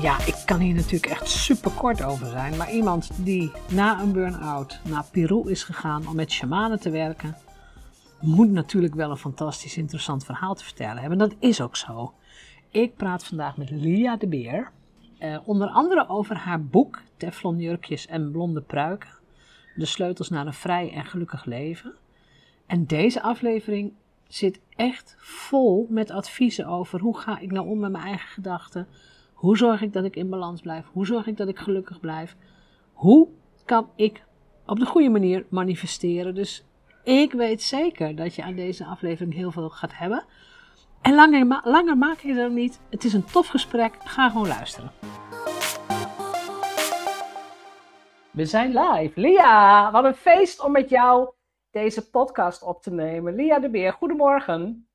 Ja, ik kan hier natuurlijk echt super kort over zijn. Maar iemand die na een burn-out naar Peru is gegaan om met shamanen te werken, moet natuurlijk wel een fantastisch interessant verhaal te vertellen hebben. Dat is ook zo. Ik praat vandaag met Lia de Beer. Eh, onder andere over haar boek Teflon jurkjes en blonde pruiken. De sleutels naar een vrij en gelukkig leven. En deze aflevering zit echt vol met adviezen over hoe ga ik nou om met mijn eigen gedachten hoe zorg ik dat ik in balans blijf? Hoe zorg ik dat ik gelukkig blijf? Hoe kan ik op de goede manier manifesteren? Dus ik weet zeker dat je aan deze aflevering heel veel gaat hebben. En langer, langer maak ik er niet. Het is een tof gesprek. Ga gewoon luisteren. We zijn live. Lia, wat een feest om met jou deze podcast op te nemen. Lia de Beer, goedemorgen.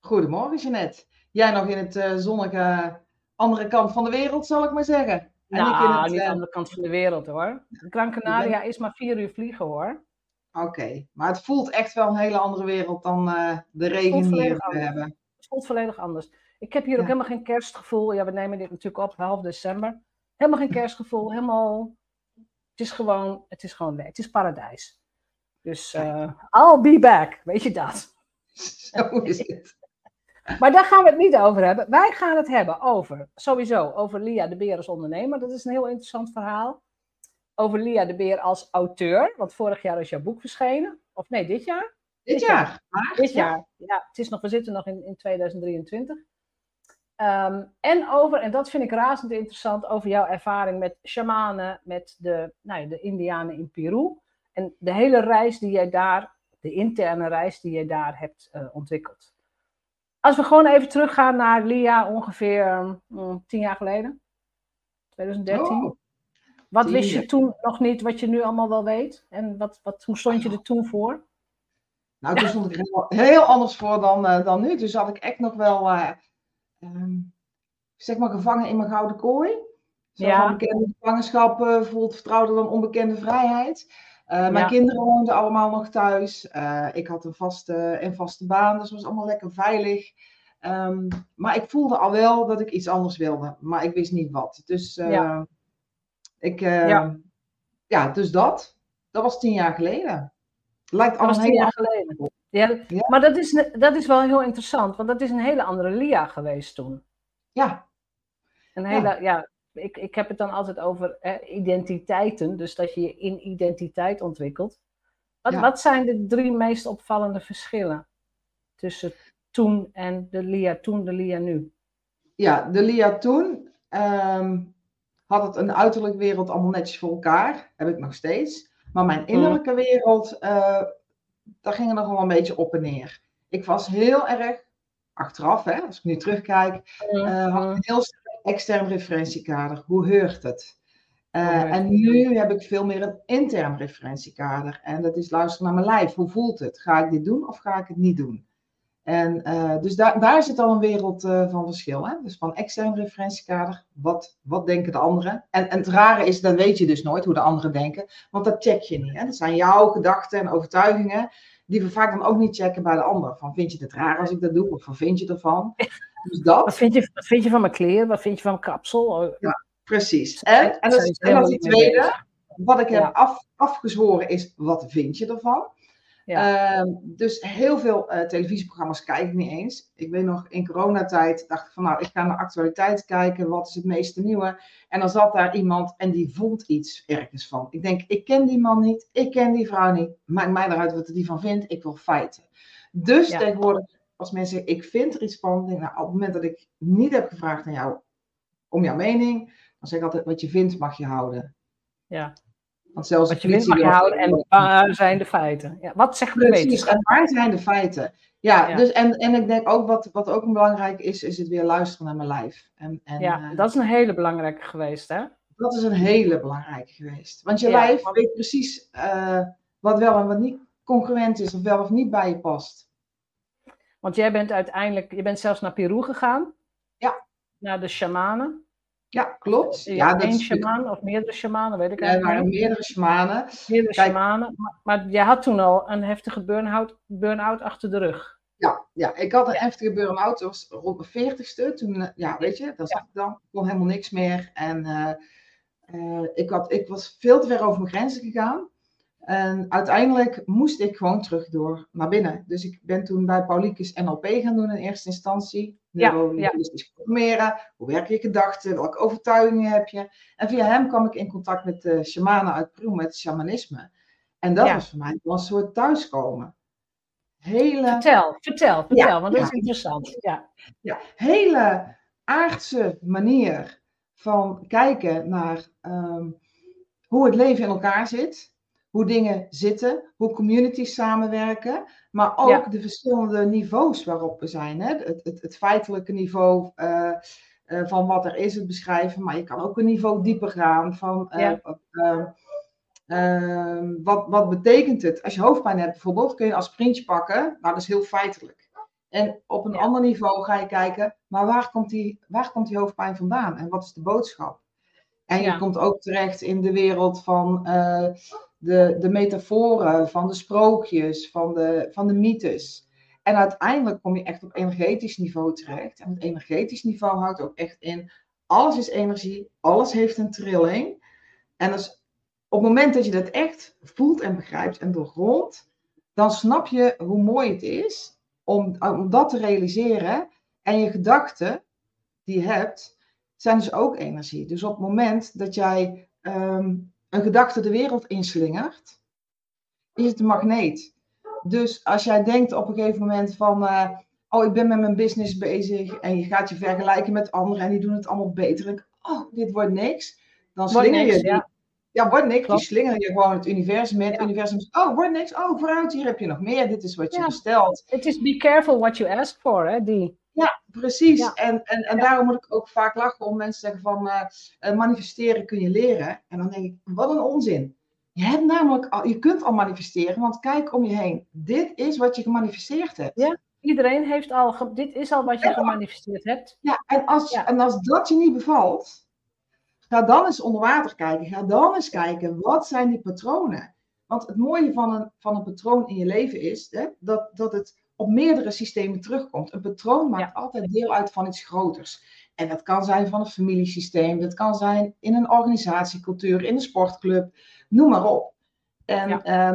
Goedemorgen, Jeanette. Jij nog in het uh, zonnige andere kant van de wereld, zal ik maar zeggen. En nou, niet de uh, andere kant van de wereld hoor. Gran Canaria is maar vier uur vliegen hoor. Oké, maar het voelt echt wel een hele andere wereld dan uh, de regen hier te hebben. Het voelt volledig anders. Ik heb hier ook helemaal geen kerstgevoel. Ja, we nemen dit natuurlijk op half december. Helemaal geen kerstgevoel. Helemaal. Het is gewoon, het is gewoon Het is paradijs. Dus uh, I'll be back. Weet je dat? Zo is het. Maar daar gaan we het niet over hebben. Wij gaan het hebben over, sowieso, over Lia de Beer als ondernemer. Dat is een heel interessant verhaal. Over Lia de Beer als auteur. Want vorig jaar is jouw boek verschenen. Of nee, dit jaar? Dit, jaar. Dit jaar. Ja, het is nog, we zitten nog in, in 2023. Ehm, en over, en dat vind ik razend interessant, over jouw ervaring met shamanen, met de, nou ja, de Indianen in Peru. En de hele reis die jij daar, de interne reis die jij daar hebt uh, ontwikkeld. Als we gewoon even teruggaan naar Lia ongeveer mm, tien jaar geleden. 2013. wat wist je toen nog niet, wat je nu allemaal wel weet? En wat, wat, hoe stond je er toen voor? Nou, toen stond ik heel, heel anders voor dan, uh, dan nu. Dus zat ik echt nog wel, uh, um, zeg maar, gevangen in mijn gouden kooi. Zo ja. bekende gevangenschap uh, voelt vertrouwder dan onbekende vrijheid. Uh, mijn kinderen woonden allemaal nog thuis. Uh, ik had een vaste, een vaste baan, dus was allemaal lekker veilig. Um, maar ik voelde al wel dat ik iets anders wilde, maar ik wist niet wat. Dus uh, ja. ik, ja. ja, dus dat. Dat was tien jaar geleden. Lijkt al tien jaar geleden. Ja, ja, Maar dat is, dat is wel heel interessant, want dat is een hele andere Lia geweest toen. Ja. Een hele, ja, ik, ik heb het dan altijd over identiteiten, dus dat je je in identiteit ontwikkelt. Wat, wat zijn de drie meest opvallende verschillen tussen toen en de Lia toen, de Lia nu? Ja, de Lia toen um, had het een uiterlijk wereld allemaal netjes voor elkaar. Heb ik nog steeds. Maar mijn mm. innerlijke wereld, uh, daar ging er nog wel een beetje op en neer. Ik was heel erg, achteraf, hè, als ik nu terugkijk, uh, had ik heel extern referentiekader. Hoe heurt het? Uh, en nu heb ik veel meer een intern referentiekader. En dat is luisteren naar mijn lijf. Hoe voelt het? Ga ik dit doen of ga ik het niet doen? En uh, dus daar, daar zit al een wereld uh, van verschil. Hè? Dus van extern referentiekader, wat, wat denken de anderen? En, en het rare is, dan weet je dus nooit hoe de anderen denken, want dat check je niet. Hè? Dat zijn jouw gedachten en overtuigingen, die we vaak dan ook niet checken bij de ander. Van vind je het raar als ik dat doe? Of wat vind je ervan? Dus dat. Wat vind je, wat vind je van mijn kleren? Wat vind je van mijn kapsel? Ja, precies. En, en, dat, en dat die tweede, wat ik heb af, afgezworen is, wat vind je ervan? Ja. Uh, dus heel veel uh, televisieprogramma's kijk ik niet eens. Ik weet nog, in coronatijd dacht ik van nou, ik ga naar actualiteit kijken. Wat is het meeste nieuwe? En dan zat daar iemand en die vond iets ergens van. Ik denk, ik ken die man niet. Ik ken die vrouw niet. Maakt mij eruit wat hij van vindt. Ik wil feiten. Dus tegenwoordig, als mensen zeggen, ik vind er iets van, denk, nou, op het moment dat ik niet heb gevraagd aan jou om jouw mening, dan zeg ik altijd, wat je vindt mag je houden. Ja. Want zelfs wat je vindt mag je houden en waar zijn de feiten? Ja, wat zegt de wetenschap? En waar zijn de feiten? Ja, Dus, en, en ik denk ook wat, wat ook belangrijk is, is het weer luisteren naar mijn lijf. En, en, ja, dat is een hele belangrijke geweest, hè? Dat is een hele belangrijke geweest. Want je lijf weet precies uh, wat wel en wat niet congruent is, of wel of niet bij je past. Want jij bent uiteindelijk, je bent zelfs naar Peru gegaan. Ja. Naar de shamanen. Ja, klopt. Ja, ja één shaman of meerdere shamanen, weet ik eigenlijk niet. Er waren meerdere shamanen. Meerdere Kijk, shamanen. Maar, maar jij had toen al een heftige burn-out burn achter de rug. Ja, ja, ik had een heftige burn-out. Dat was rond mijn veertigste. Toen, eh, ja, weet je, dat zag ik dan. Ik kon helemaal niks meer. En uh, uh, ik, had, ik was veel te ver over mijn grenzen gegaan. En uiteindelijk moest ik gewoon terug door naar binnen. Dus ik ben toen bij Paulikus NLP gaan doen in eerste instantie. Neurolinguistisch ja, programmeren. Hoe werken je gedachten? Welke overtuigingen heb je? En via hem kwam ik in contact met de shamanen uit Peru, met shamanisme. En dat was voor mij een soort thuiskomen. Hele... Vertel, vertel, vertel, want dat is interessant. Ja. ja, hele aardse manier van kijken naar um, hoe het leven in elkaar zit hoe dingen zitten, hoe communities samenwerken, maar ook de verschillende niveaus waarop we zijn. Hè? Het, het, het feitelijke niveau uh, uh, van wat er is, het beschrijven, maar je kan ook een niveau dieper gaan van uh, wat, wat betekent het. Als je hoofdpijn hebt bijvoorbeeld, kun je als sprintje pakken, nou dat is heel feitelijk. En op een ander niveau ga je kijken, maar waar komt, die, waar komt die hoofdpijn vandaan en wat is de boodschap? En je komt ook terecht in de wereld van de, de metaforen, van de sprookjes, van de, van de mythes. En uiteindelijk kom je echt op energetisch niveau terecht. En het energetisch niveau houdt ook echt in, alles is energie, alles heeft een trilling. En dus op het moment dat je dat echt voelt en begrijpt en doorgrondt, dan snap je hoe mooi het is om, om dat te realiseren. En je gedachten die je hebt, zijn dus ook energie. Dus op het moment dat jij ehm, een gedachte de wereld inslingert, is het een magneet. Dus als jij denkt op een gegeven moment van, uh, oh ik ben met mijn business bezig en je gaat je vergelijken met anderen en die doen het allemaal beter. En, oh, dit wordt niks. Dan slinger je die, ja. ja, wordt niks. Die slinger je gewoon het universum in. Het universum oh, wordt niks. Oh, vooruit, hier heb je nog meer. Dit is wat je bestelt. Het is be careful what you ask for, hè, die. Ja, precies. En, en, en daarom moet ik ook vaak lachen om mensen zeggen van uh, manifesteren kun je leren. En dan denk ik, wat een onzin. Je hebt namelijk al, je kunt al manifesteren, want kijk om je heen. Dit is wat je gemanifesteerd hebt. Ja, iedereen heeft al, dit is al wat je gemanifesteerd hebt. Ja, en als, en als dat je niet bevalt, ga dan eens onder water kijken. Ga dan eens kijken, wat zijn die patronen? Want het mooie van een, van een patroon in je leven is hè, dat, dat het op meerdere systemen terugkomt. Een patroon maakt altijd deel uit van iets groters. En dat kan zijn van een familiesysteem, dat kan zijn in een organisatiecultuur, in een sportclub, noem maar op. En, ehm,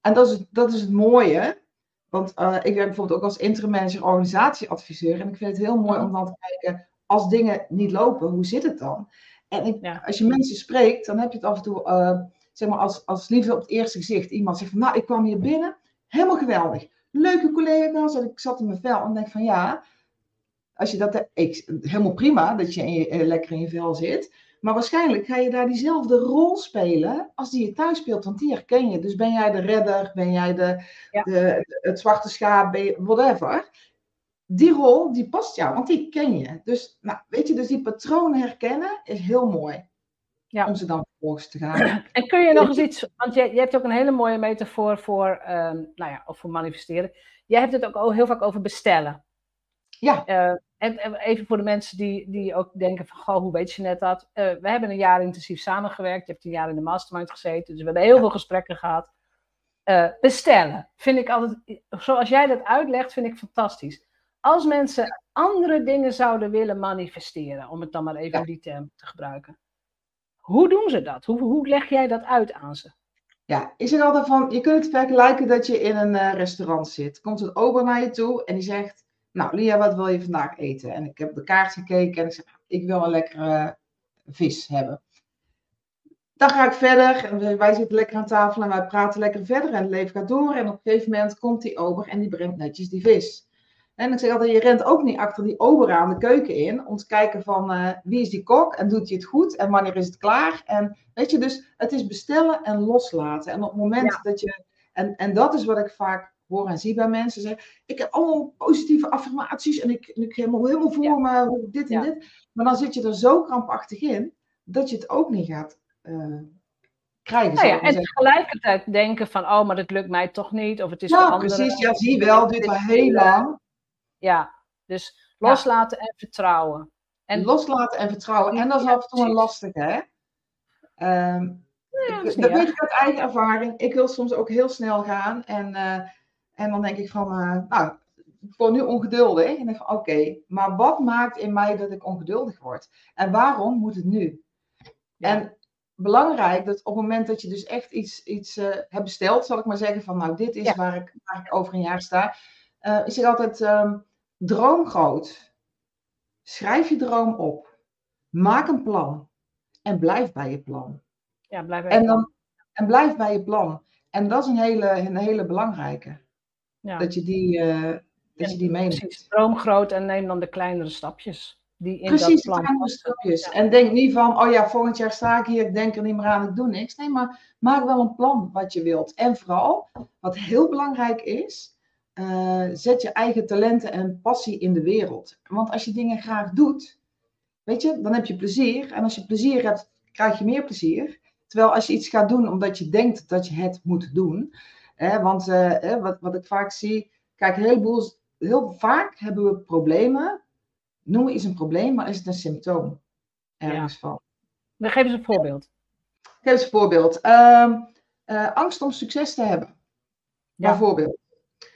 en dat, is, dat is het mooie, want uh, ik werk bijvoorbeeld ook als interim manager organisatieadviseur. En ik vind het heel mooi om dan te kijken, als dingen niet lopen, hoe zit het dan? En ik, als je mensen spreekt, dan heb je het af en toe, uh, zeg maar, als, als liefde op het eerste gezicht. Iemand zegt van, nou, ik kwam hier binnen, helemaal geweldig leuke collega's. En ik zat in mijn vel en denk van ja, als je dat ik, helemaal prima dat je, in je eh, lekker in je vel zit. Maar waarschijnlijk ga je daar diezelfde rol spelen als die je thuis speelt, want die herken je. Dus ben jij de redder, ben jij de, de het zwarte schaap, whatever. Die rol, die past jou, want die ken je. Dus, nou, weet je, dus die patronen herkennen is heel mooi. Ja. Om ze dan vervolgens te gaan. En kun je nog eens iets, want je, je hebt ook een hele mooie metafoor voor, um, nou ja, of voor manifesteren. Jij hebt het ook heel vaak over bestellen. Ja. Uh, en, even voor de mensen die, die ook denken van, goh, hoe weet je net dat? Uh, we hebben een jaar intensief samengewerkt. Je hebt een jaar in de mastermind gezeten. Dus we hebben heel veel gesprekken gehad. Uh, bestellen vind ik altijd, zoals jij dat uitlegt, vind ik fantastisch. Als mensen andere dingen zouden willen manifesteren, om het dan maar even ja. die term te gebruiken. Hoe doen ze dat? Hoe, hoe leg jij dat uit aan ze? Ja, ik zeg altijd van, je kunt het vergelijken dat je in een uh, restaurant zit. Komt een ober naar je toe en die zegt, nou Lia, wat wil je vandaag eten? En ik heb de kaart gekeken en ik zeg, ik wil een lekkere vis hebben. dan ga ik verder. En wij zitten lekker aan tafel en wij praten lekker verder. En het leven gaat door. En op een gegeven moment komt die ober en die brengt netjes die vis. En ik zeg altijd, je rent ook niet achter die ober aan de keuken in. Om te kijken van uh, wie is die kok en doet hij het goed en wanneer is het klaar. En weet je, dus het is bestellen en loslaten. En op het moment dat je, en, en dat is wat ik vaak hoor en zie bij mensen. Ik heb allemaal positieve affirmaties en ik, ik me helemaal voor me dit en dit. Maar dan zit je er zo krampachtig in dat je het ook niet gaat uh, krijgen. Nou ja, en tegelijkertijd denken van, oh, maar dat lukt mij toch niet. Of het is ja, precies. Ja, zie wel, dit al heel lang. Ja, dus loslaten en vertrouwen. En loslaten en vertrouwen. En dat is af en toe een lastige, hè? Um, ja, dat, dat weet ik uit eigen ervaring. Ik wil soms ook heel snel gaan. En, uh, en dan denk ik van, uh, nou, ik word nu ongeduldig. En denk van, oké, maar wat maakt in mij dat ik ongeduldig word? En waarom moet het nu? En belangrijk dat op het moment dat je dus echt iets, iets uh, hebt besteld, zal ik maar zeggen van, nou, dit is waar, ik, waar ik over een jaar sta uh, ik zeg altijd, um, droom groot. Schrijf je droom op. Maak een plan. En blijf bij je plan. Ja, blijf bij je en, dan, en blijf bij je plan. En dat is een hele, een hele belangrijke. Ja. Dat je die, uh, dat je die meeneemt. Precies, droom groot en neem dan de kleinere stapjes. Die in Precies, dat plan de kleinere stapjes. En denk niet van, oh ja, volgend jaar sta ik hier, ik denk er niet meer aan, ik doe niks. Nee, maar maak wel een plan wat je wilt. En vooral, wat heel belangrijk is, uh, zet je eigen talenten en passie in de wereld. Want als je dingen graag doet, weet je, dan heb je plezier. En als je plezier hebt, krijg je meer plezier. Terwijl als je iets gaat doen omdat je denkt dat je het moet doen. Hè, want uh, wat, wat ik vaak zie, kijk, heel, heel vaak hebben we problemen. Noemen iets een probleem, maar is het een symptoom ergens ja. van. Dan geef eens een voorbeeld. Geef eens een voorbeeld. Uh, uh, angst om succes te hebben. Ja. Bijvoorbeeld.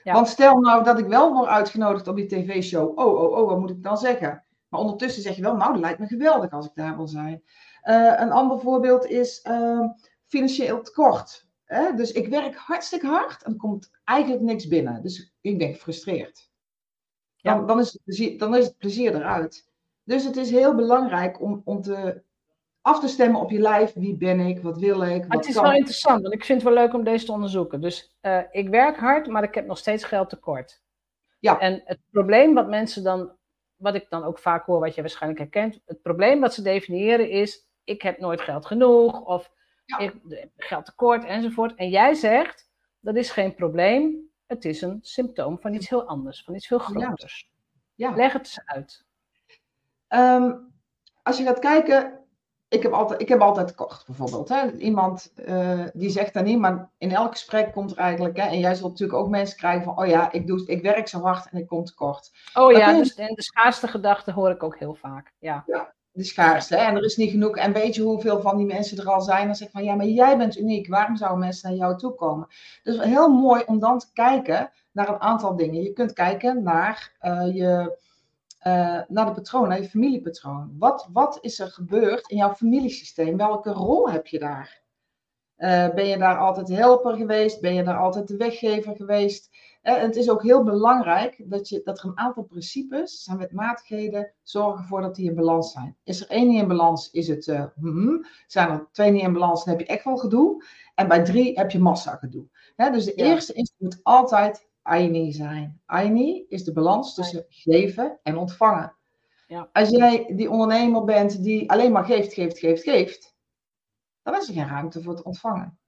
Want stel nou dat ik wel word uitgenodigd op die tv-show. Oh, oh, oh, wat moet ik dan zeggen? Maar ondertussen zeg je wel, nou, dat lijkt me geweldig als ik daar wil zijn. Uh, een ander voorbeeld is uh, financieel tekort. Hè? Dus ik werk hartstikke hard en er komt eigenlijk niks binnen. Dus ik ben gefrustreerd. Dan, ja. dan, is, het plezier, dan is het plezier eruit. Dus het is heel belangrijk om, om te af te stemmen op je lijf. Wie ben ik? Wat wil ik? Wat het is wel interessant, want ik vind het wel leuk om deze te onderzoeken. Dus uh, ik werk hard, maar ik heb nog steeds geld tekort. Ja. En het probleem wat mensen dan, wat ik dan ook vaak hoor, wat je waarschijnlijk herkent, het probleem wat ze definiëren is: ik heb nooit geld genoeg, of ja. ik geld tekort enzovoort. En jij zegt, dat is geen probleem, het is een symptoom van iets heel anders, van iets veel groters. Ja. ja. Leg het eens uit. Um, als je gaat kijken, ik heb altijd, ik heb altijd tekort, bijvoorbeeld. Hè. Iemand uh, die zegt dat niet, maar in elk gesprek komt er eigenlijk, hè, en jij zult natuurlijk ook mensen krijgen van, oh ja, ik, doe, ik werk zo hard en ik kom tekort. Oh ja, dus de, de schaarste gedachte hoor ik ook heel vaak. Ja, ja de schaarste. Hè, en er is niet genoeg. En weet je hoeveel van die mensen er al zijn? Dan zeg ik van, ja, maar jij bent uniek. Waarom zouden mensen naar jou toe komen? Dus heel mooi om dan te kijken naar een aantal dingen. Je kunt kijken naar uh, je uh, naar de patroon, naar je familiepatroon. Wat, wat is er gebeurd in jouw familiesysteem? Welke rol heb je daar? Uh, ben je daar altijd helper geweest? Ben je daar altijd de weggever geweest? Uh, en het is ook heel belangrijk dat, je, dat er een aantal principes zijn met matigheden zorgen ervoor dat die in balans zijn. Is er één niet in balans, is het hmm, zijn er twee niet in balans, dan heb je echt wel gedoe. En bij drie heb je massa gedoe. dus de eerste is, moet altijd Aini zijn. Aini is de balans tussen geven en ontvangen. Ja. Als jij die ondernemer bent die alleen maar geeft, geeft, geeft, geeft, dan is er geen ruimte voor het ontvangen.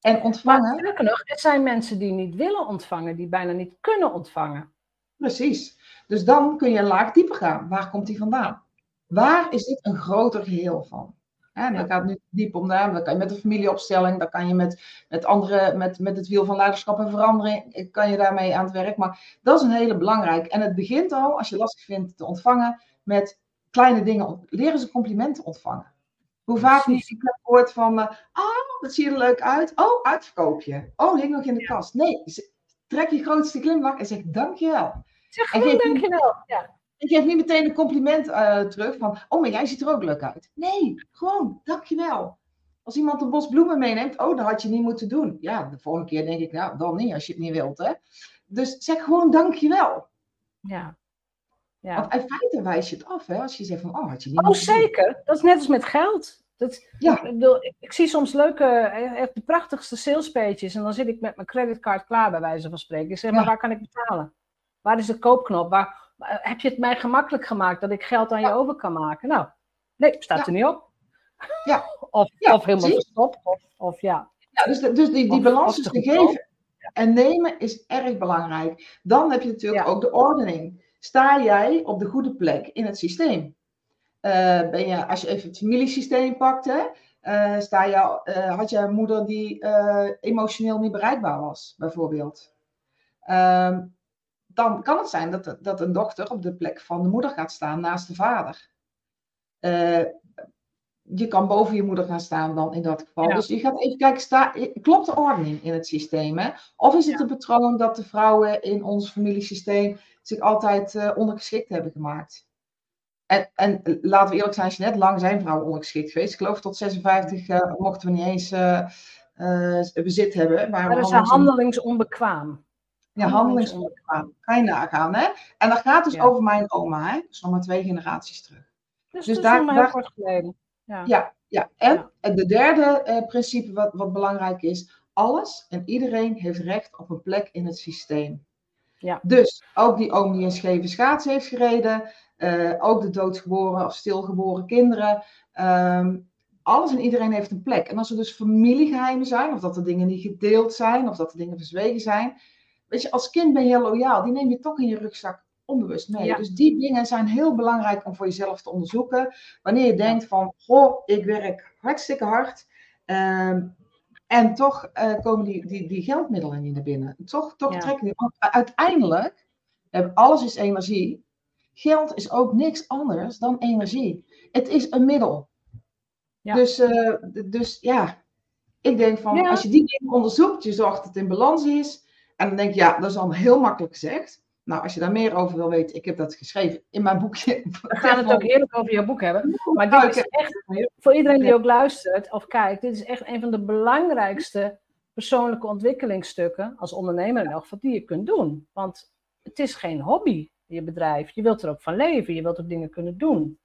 En ontvangen. Maar nog, er zijn mensen die niet willen ontvangen, die bijna niet kunnen ontvangen. Precies. Dus dan kun je een laag dieper gaan. Waar komt die vandaan? Waar is dit een groter geheel van? En dan gaat het nu diep om daar. Dan kan je met een familieopstelling, dan kan je met, met andere, met, met het wiel van leiderschap en verandering, kan je daarmee aan het werk. Maar dat is een hele belangrijke. En het begint al, als je lastig vindt te ontvangen, met kleine dingen. Leren ze complimenten ontvangen. Hoe vaak niet ik heb gehoord van, uh, oh, dat zie je er leuk uit. Oh, uitverkoopje. Oh, hing nog in de kast. Nee, trek je grootste glimlach en zeg dankjewel. Zeg gewoon dankjewel. Ja. Ik geef niet meteen een compliment uh, terug van, oh, maar jij ziet er ook leuk uit. Nee, gewoon, dankjewel. Als iemand een bos bloemen meeneemt, oh, dat had je niet moeten doen. Ja, de volgende keer denk ik, nou, dan niet, als je het niet wilt, hè. Dus zeg gewoon dankjewel. Ja. ja. Want in feite wijs je het af, hè, als je zegt van, oh, had je niet Oh, zeker. Dat is net als met geld. Dat, ja. ik, bedoel, ik, ik, zie soms leuke, echt de prachtigste salespages. En dan zit ik met mijn creditcard klaar, bij wijze van spreken. Ik zeg, maar waar kan ik betalen? Waar is de koopknop? Waar, heb je het mij gemakkelijk gemaakt dat ik geld aan je over kan maken? Nou, nee, staat er niet op. Ja. of, of helemaal gestopt. Of, of ja. ja. Dus, dus die, die balans tussen geven en nemen is erg belangrijk. Dan heb je natuurlijk ook de ordening. Sta jij op de goede plek in het systeem? Uh, ben je, als je even het familiesysteem pakt, hè, uh, sta je, uh, had je een moeder die emotioneel niet bereikbaar was, bijvoorbeeld. Ehm, dan kan het zijn dat, dat een dochter op de plek van de moeder gaat staan naast de vader. je kan boven je moeder gaan staan dan in dat geval. Dus je gaat even kijken, sta, klopt de ordening in het systeem? Hè? Of is het een patroon dat de vrouwen in ons familiesysteem zich altijd ondergeschikt hebben gemaakt? En, en laten we eerlijk zijn, als je net lang zijn vrouwen ongeschikt geweest. Ik geloof tot 56 uh, eh, mochten we niet eens bezit hebben. Maar dat is handelingsonbekwaam. Ja, handelingsonbekwaam. Kan je nagaan, hè? En dat gaat dus over mijn oma, hè? Dus nog maar twee generaties terug. Dus, dus daar, daar kort geleden. Ja, ja. ja. En, en de derde principe wat, wat belangrijk is. Alles en iedereen heeft recht op een plek in het systeem. Ja. Dus ook die oom die een scheve schaats heeft gereden, uh, ook de doodgeboren of stilgeboren kinderen. Um, alles en iedereen heeft een plek. En als er dus familiegeheimen zijn, of dat er dingen niet gedeeld zijn, of dat er dingen verzwegen zijn. Weet je, als kind ben je heel loyaal. Die neem je toch in je rugzak onbewust mee. Dus die dingen zijn heel belangrijk om voor jezelf te onderzoeken. Wanneer je denkt van, goh, ik werk hartstikke hard. Um, en toch uh, komen die, die, die geldmiddelen niet naar binnen. Toch, toch trekken die. Want uiteindelijk, alles is energie. Geld is ook niks anders dan energie. Het is een middel. Ja. Dus, uh, dus ja, ik denk van als je die dingen onderzoekt, je zorgt dat het in balans is. En dan denk je, ja, dat is allemaal heel makkelijk gezegd. Nou, als je daar meer over wil weten, ik heb dat geschreven in mijn boekje. We gaan het ook eerlijk over jouw boek hebben. Maar dit is echt, voor iedereen die ook luistert of kijkt, dit is echt een van de belangrijkste persoonlijke ontwikkelingsstukken als ondernemer in elk geval die je kunt doen. Want het is geen hobby je bedrijf. Je wilt er ook van leven. Je wilt ook dingen kunnen doen.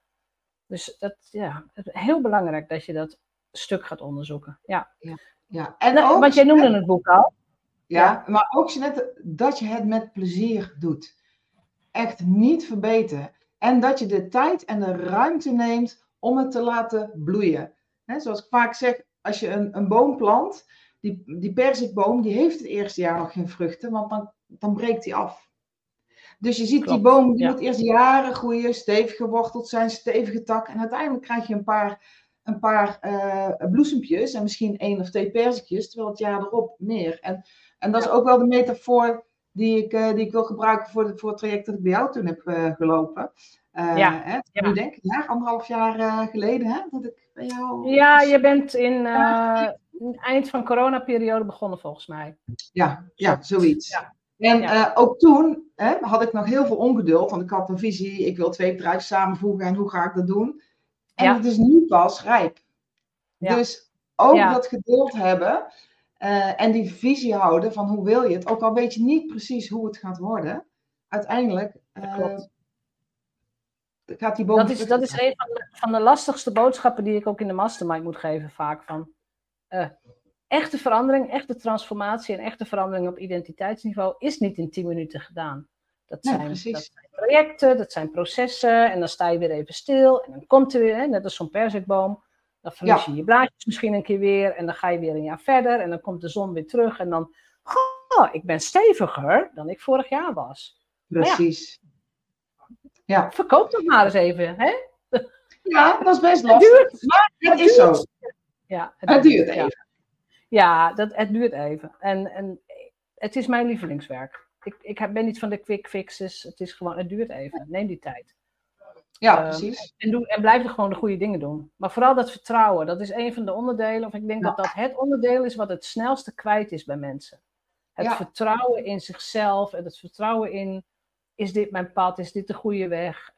Dus dat, ja, heel belangrijk dat je dat stuk gaat onderzoeken. Ja. ja, ja. En nou, ook, want jij noemde het boek al. Ja, maar ook net dat je het met plezier doet. Echt niet verbeteren. En dat je de tijd en de ruimte neemt om het te laten bloeien. zoals ik vaak zeg, als je een, een boom plant, die, die perzikboom, die heeft het eerste jaar nog geen vruchten, want dan, dan breekt die af. Dus je ziet die boom, die moet eerst jaren groeien, stevig geworteld zijn, stevige tak. En uiteindelijk krijg je een paar, een paar uh, bloesempjes en misschien één of twee perzikjes, terwijl het jaar erop meer. En, en dat is ook wel de metafoor die ik, uh, die ik wil gebruiken voor, de, voor het traject dat ik bij jou toen heb uh, gelopen. ja. Hè, ja. Nu denk ik, ja, anderhalf jaar geleden hè, dat ik bij jou... Ja, je bent in eind van coronaperiode begonnen volgens mij. Ja, ja zoiets. Ja. En uh, ook toen hè, had ik nog heel veel ongeduld, want ik had een visie, ik wil twee bedrijven samenvoegen en hoe ga ik dat doen? En het is nu pas rijp. Dus ook dat geduld hebben uh, en die visie houden van hoe wil je het, ook al weet je niet precies hoe het gaat worden, uiteindelijk uh, gaat die boom. Dat is, dat is een van de, van de, lastigste boodschappen die ik ook in de mastermind moet geven, vaak van echte verandering, echte transformatie en echte verandering op identiteitsniveau is niet in 10 minuten gedaan. Dat zijn, dat zijn, projecten, dat zijn processen en dan sta je weer even stil en dan komt er weer, hè, net als zo'n perzikboom, dan verlies je je blaadjes misschien een keer weer en dan ga je weer een jaar verder en dan komt de zon weer terug en dan, goh, ik ben steviger dan ik vorig jaar was. Precies. Ja. ja. Verkoop toch maar eens even, hè? Ja, dat is best lastig. maar het, is zo. Ja, het, het duurt even. Ja, dat, het duurt even. En, en het is mijn lievelingswerk. Ik, ik ben niet van de quick fixes. Het is gewoon, het duurt even. Neem die tijd. Ja, ehm, precies. En, doe, en blijf er gewoon de goede dingen doen. Maar vooral dat vertrouwen, dat is een van de onderdelen. Of ik denk dat dat het onderdeel is wat het snelste kwijt is bij mensen. Het vertrouwen in zichzelf en het vertrouwen in, is dit mijn pad, is dit de goede weg?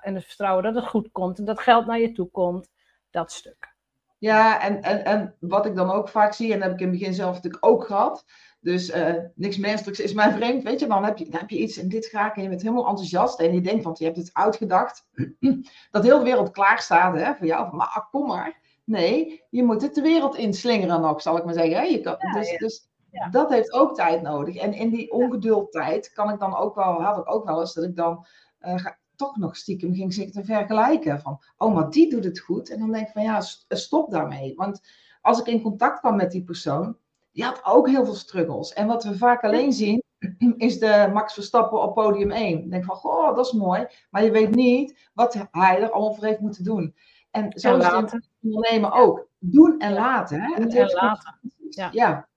en het vertrouwen dat het goed komt en dat geld naar je toe komt. Dat stuk. Ja, en, en, en wat ik dan ook vaak zie, en dat heb ik in het begin zelf natuurlijk ook gehad. Dus uh, niks menselijks is mijn vreemd, weet je. Dan heb je, dan heb je iets en dit graag en je bent helemaal enthousiast. En je denkt, want je hebt het uitgedacht, dat heel de wereld klaar staat hè, voor jou. Van, maar kom maar. Nee, je moet het de wereld inslingeren nog, zal ik maar zeggen. Je kan, dus dus dat heeft ook tijd nodig. En in die ongeduldtijd kan ik dan ook wel, had ik ook wel eens dat ik dan uh, toch nog stiekem ging zitten vergelijken. Van, oh, maar die doet het goed. En dan denk ik van, ja, stop daarmee. Want als ik in contact kwam met die persoon, die had ook heel veel struggles. En wat we vaak alleen zien, is de Max Verstappen op podium 1. Ik denk van, goh, dat is mooi. Maar je weet niet wat hij er allemaal voor heeft moeten doen. En zo is het ondernemen ook. Doen en laten. Hè? Doen en laten. Ja. ja.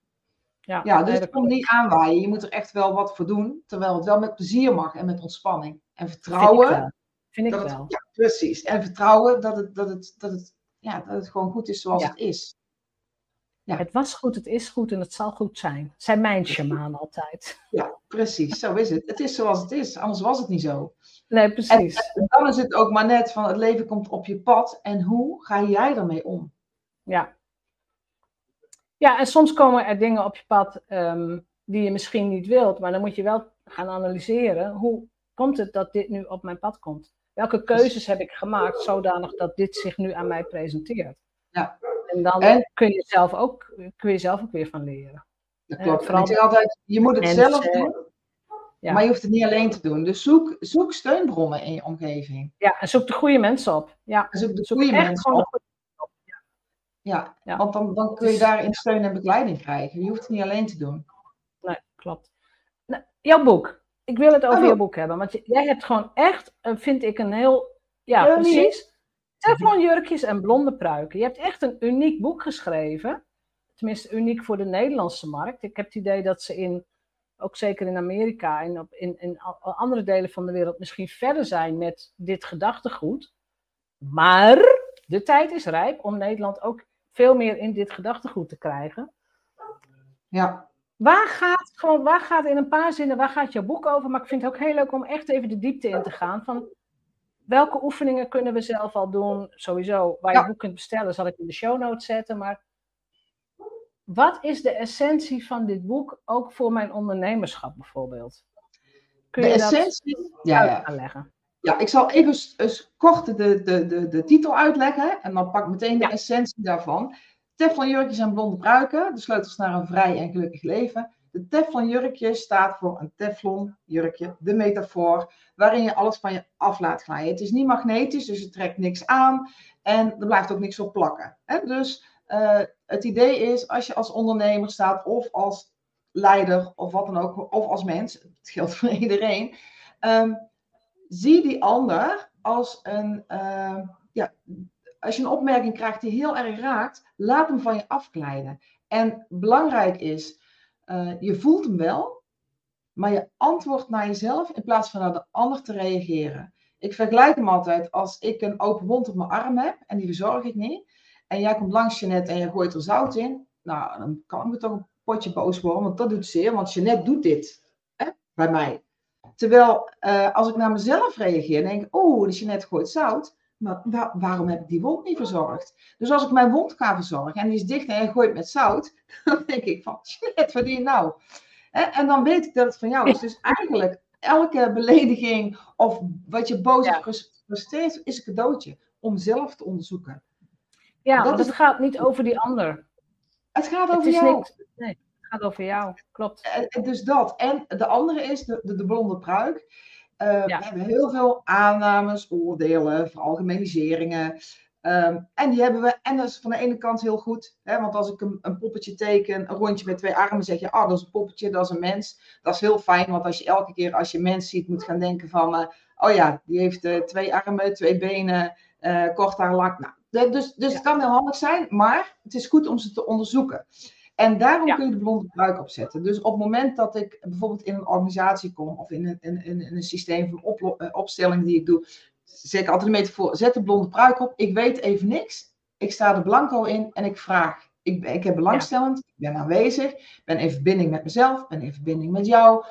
Ja, ja, dus het komt niet aanwaaien. Je moet er echt wel wat voor doen. Terwijl het wel met plezier mag en met ontspanning. En vertrouwen. Vind ik wel. Het, ja, precies. En vertrouwen dat het, dat het, dat het, ja, dat het gewoon goed is zoals het is. Ja. Het was goed, het is goed en het zal goed zijn. Zijn mijn shaman altijd. Ja, precies. Zo is het. Het is zoals het is. Anders was het niet zo. Nee, precies. En, dan is het ook maar net van het leven komt op je pad. En hoe ga jij ermee om? Ja. Ja, en soms komen er dingen op je pad um, die je misschien niet wilt. Maar dan moet je wel gaan analyseren. Hoe komt het dat dit nu op mijn pad komt? Welke keuzes heb ik gemaakt zodanig dat dit zich nu aan mij presenteert? Ja. En dan kun, je zelf ook, kun je zelf ook weer van leren. Dat klopt. Ik zeg altijd, je moet het zelf doen, ja. maar je hoeft het niet alleen te doen. Dus zoek, zoek steunbronnen in je omgeving. Ja, en zoek de goede mensen op. Ja. En zoek de goede mensen op. Ja, ja, want dan, dan kun je dus- daarin steun en begeleiding krijgen. Je hoeft het niet alleen te doen. Nee, klopt. Nou, jouw boek. Ik wil het over oh. je boek hebben. Want jij hebt gewoon echt, eh, vind ik, een heel... Ja, precies. Teflonjurkjes en blonde pruiken. Je hebt echt een uniek boek geschreven. Tenminste, uniek voor de Nederlandse markt. Ik heb het idee dat ze in, ook zeker in Amerika en op, in, in andere delen van de wereld misschien verder zijn met dit gedachtegoed. Maar de tijd is rijp om Nederland ook veel meer in dit gedachtegoed te krijgen. Ja. Waar gaat, gewoon, waar gaat in een paar zinnen, waar gaat jouw boek over? Maar ik vind het ook heel leuk om echt even de diepte in te gaan. Van welke oefeningen kunnen we zelf al doen? Sowieso, waar je boek kunt bestellen, zal ik in de show notes zetten. Maar wat is de essentie van dit boek, ook voor mijn ondernemerschap bijvoorbeeld? Kun de je essentie, dat ja, aanleggen? Ja, ik zal even eens kort de, de, de, de titel uitleggen en dan pak ik meteen de essentie daarvan. Teflonjurkjes en blonde pruiken, de sleutels naar een vrij en gelukkig leven. De teflon jurkje staat voor een teflon jurkje, de metafoor, waarin je alles van je af laat glijden. Het is niet magnetisch, dus het trekt niks aan en er blijft ook niks op plakken. Dus uh, het idee is, als je als ondernemer staat of als leider of wat dan ook, of als mens, het geldt voor iedereen, um, zie die ander als een, uh, ja, als je een opmerking krijgt die heel erg raakt, laat hem van je afglijden. En belangrijk is, uh, je voelt hem wel, maar je antwoordt naar jezelf in plaats van naar de ander te reageren. Ik vergelijk hem altijd als ik een open wond op mijn arm heb en die verzorg ik niet. En jij komt langs Jeannette en je gooit er zout in. Nou, dan kan ik me toch een potje boos worden, want dat doet zeer. Want Jeannette doet dit hè, bij mij. Terwijl uh, als ik naar mezelf reageer, denk ik, oh, de Jeannette gooit zout. Maar waarom heb ik die wond niet verzorgd? Dus als ik mijn wond ga verzorgen en die is dicht en je gooit met zout, dan denk ik van, shit, wat die nou? En dan weet ik dat het van jou is. Dus eigenlijk, elke belediging of wat je boos of gefrustreerd is een cadeautje om zelf te onderzoeken. Ja, dat het gaat niet over die ander. Het gaat over jou. nee, het gaat over jou, klopt. En, dus dat. En de andere is de, de, de blonde pruik. Uh, We hebben heel veel aannames, oordelen, veralgemeniseringen. Um, en die hebben we, en dat is van de ene kant heel goed, hè, want als ik een, een, poppetje teken, een rondje met twee armen, zeg je, ah, dat is een poppetje, dat is een mens. Dat is heel fijn, want als je elke keer als je mens ziet, moet gaan denken van, uh, oh ja, die heeft uh, twee armen, twee benen, kort haar, lang. Nou, dus dus ja. het kan heel handig zijn, maar het is goed om ze te onderzoeken. En daarom kun je de blonde pruik opzetten. Dus op het moment dat ik bijvoorbeeld in een organisatie kom of in een, in, in een systeem van op, uh, opstelling die ik doe, zeg ik altijd een metafoor, zet de blonde pruik op. Ik weet even niks. Ik sta er blanco in en ik vraag. Ik, ik heb belangstellend, ik ben aanwezig, ben in verbinding met mezelf, ben in verbinding met jou.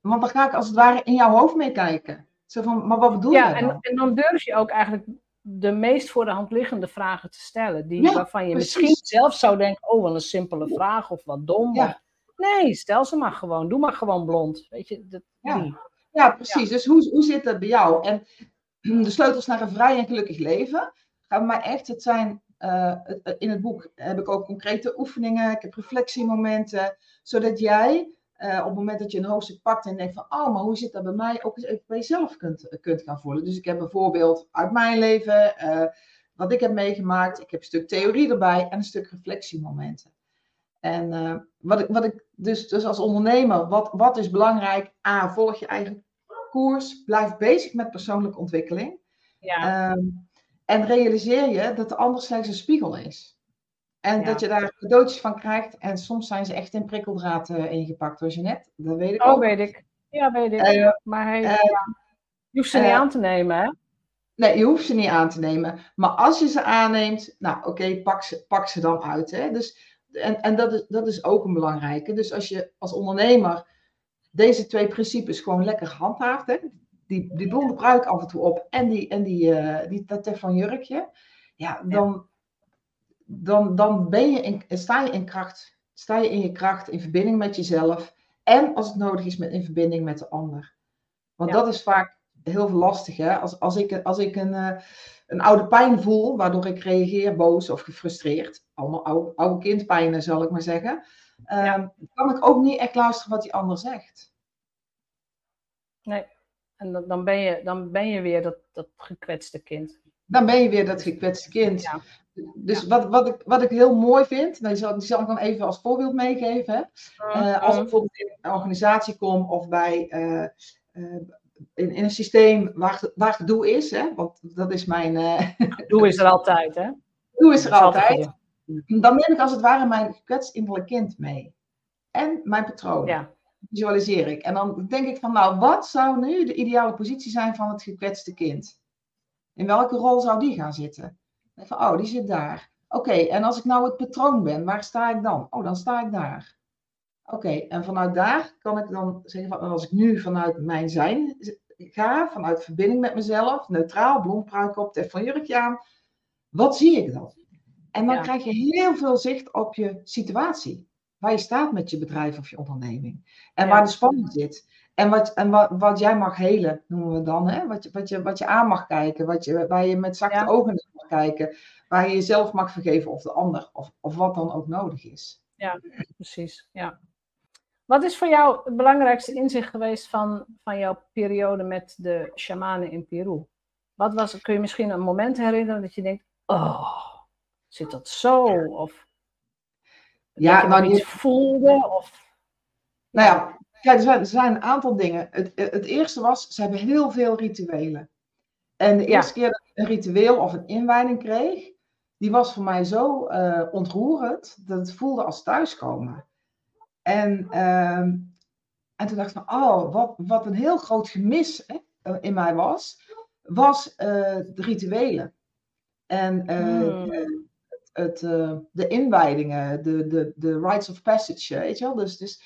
Want dan ga ik als het ware in jouw hoofd meekijken. Zo van, maar wat bedoel je? Ja, en, en dan durf je ook eigenlijk de meest voor de hand liggende vragen te stellen. Die, waarvan je misschien zelf zou denken, oh, wel een simpele vraag of wat dom. Ja. nee, stel ze maar gewoon. Doe maar gewoon blond. Weet je, dat, ja. ja. precies. Dus hoe, hoe zit dat bij jou? En de sleutels naar een vrij en gelukkig leven gaan maar echt, het zijn in het boek heb ik ook concrete oefeningen, ik heb reflectiemomenten, zodat jij op het moment dat je een hoofdstuk pakt en denkt van, oh, maar hoe zit dat bij mij, ook eens even bij jezelf kunt, kunt gaan voelen. Dus ik heb bijvoorbeeld uit mijn leven, wat ik heb meegemaakt, ik heb een stuk theorie erbij en een stuk reflectiemomenten. En wat, ik, wat ik dus, dus als ondernemer, wat, wat is belangrijk? A, volg je eigen koers, blijf bezig met persoonlijke ontwikkeling. Ja. Ehm, en realiseer je dat de ander slechts een spiegel is. En dat je daar cadeautjes van krijgt. En soms zijn ze echt in prikkeldraad uh, ingepakt, zoals je net. Dat weet ik oh, weet ik. Ja, weet ik. Uh, maar hij, uh, je hoeft ze niet aan te nemen, hè? Nee, je hoeft ze niet aan te nemen. Maar als je ze aanneemt, nou oké, pak, ze, pak ze dan uit. Hè? Dus, en en dat, is, dat is ook een belangrijke. Dus als je als ondernemer deze twee principes gewoon lekker handhaaft, hè? Die, die blonde pruik af en toe op en, die, en die, uh, die dat van jurkje, ja, dan, Dan, dan ben je in, sta je in kracht. Sta je in je kracht, in verbinding met jezelf. En als het nodig is, met, in verbinding met de ander. Want dat is vaak heel lastig. Hè? Als, als ik, als ik een, uh, een oude pijn voel, waardoor ik reageer boos of gefrustreerd. Allemaal oude, oude kindpijnen, zal ik maar zeggen um, kan ik ook niet echt luisteren wat die ander zegt. Nee, en dan, dan, ben, je, dan ben je weer dat, dat gekwetste kind. Dan ben je weer dat gekwetste kind. Ja. Dus Wat, wat, ik, wat ik heel mooi vind, nou, die, zal, die zal ik dan even als voorbeeld meegeven. Uh, als ik bijvoorbeeld in een organisatie kom of bij, uh, uh, in, in een systeem waar, waar gedoe is, hè, want dat is mijn. doe is er altijd, hè? Doe is er altijd. Dan neem ik als het ware mijn gekwetst innerlijk kind mee. En mijn patroon. Ja. Visualiseer ik. En dan denk ik van, nou, wat zou nu de ideale positie zijn van het gekwetste kind? In welke rol zou die gaan zitten? Van, oh, die zit daar. Oké, en als ik nou het patroon ben, waar sta ik dan? Oh, dan sta ik daar. Oké, en vanuit daar kan ik dan zeggen, van, als ik nu vanuit mijn zijn ga, vanuit verbinding met mezelf, neutraal, bloempruik op, van jurkje aan, wat zie ik dan? En dan krijg je heel veel zicht op je situatie. Waar je staat met je bedrijf of je onderneming. En waar de spanning zit. En, wat, en wat, wat jij mag helen, noemen we dan. Hè? Wat, je, wat, je, wat je aan mag kijken. Wat je, waar je met zachte ogen mag kijken. Waar je jezelf mag vergeven of de ander. Of, of wat dan ook nodig is. Ja, precies. Ja. Wat is voor jou het belangrijkste inzicht geweest van, van jouw periode met de shamanen in Peru? Wat was, kun je misschien een moment herinneren dat je denkt, oh, Zit dat zo? Of ja, dat nou, iets voelde? Of... Nou ja, kijk, er zijn, er zijn een aantal dingen. Het, het eerste was, ze hebben heel veel rituelen. En de eerste keer dat ik een ritueel of een inwijding kreeg, die was voor mij zo uh, ontroerend dat het voelde als thuiskomen. En, uh, en toen dacht ik van, oh, wat, wat een heel groot gemis hè, in mij was, was uh, de rituelen. En uh, het, uh, de inwijdingen, de, de, de rites of passage, weet je wel. Dus, dus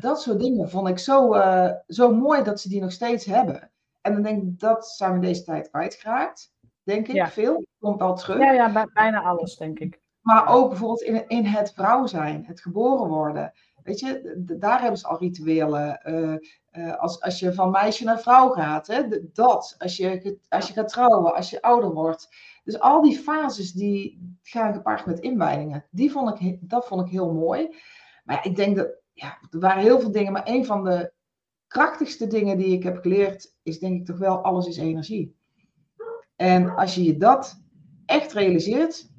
dat soort dingen vond ik zo, uh, zo mooi dat ze die nog steeds hebben. En dan denk ik, dat zijn we deze tijd kwijtgeraakt. Denk ik, ja. veel. Komt wel terug. Ja, ja, bijna alles, denk ik. Maar ook bijvoorbeeld in, in het vrouw zijn, het geboren worden. Weet je, daar hebben ze al rituelen. Uh, als, als je van meisje naar vrouw gaat, hè, dat. Als je, als je gaat trouwen, als je ouder wordt. Dus al die fases die gaan gepaard met inwijdingen, die vond ik, dat vond ik heel mooi. Maar ja, ik denk dat, ja, er waren heel veel dingen, maar een van de krachtigste dingen die ik heb geleerd, is denk ik toch wel, alles is energie. En als je je dat echt realiseert,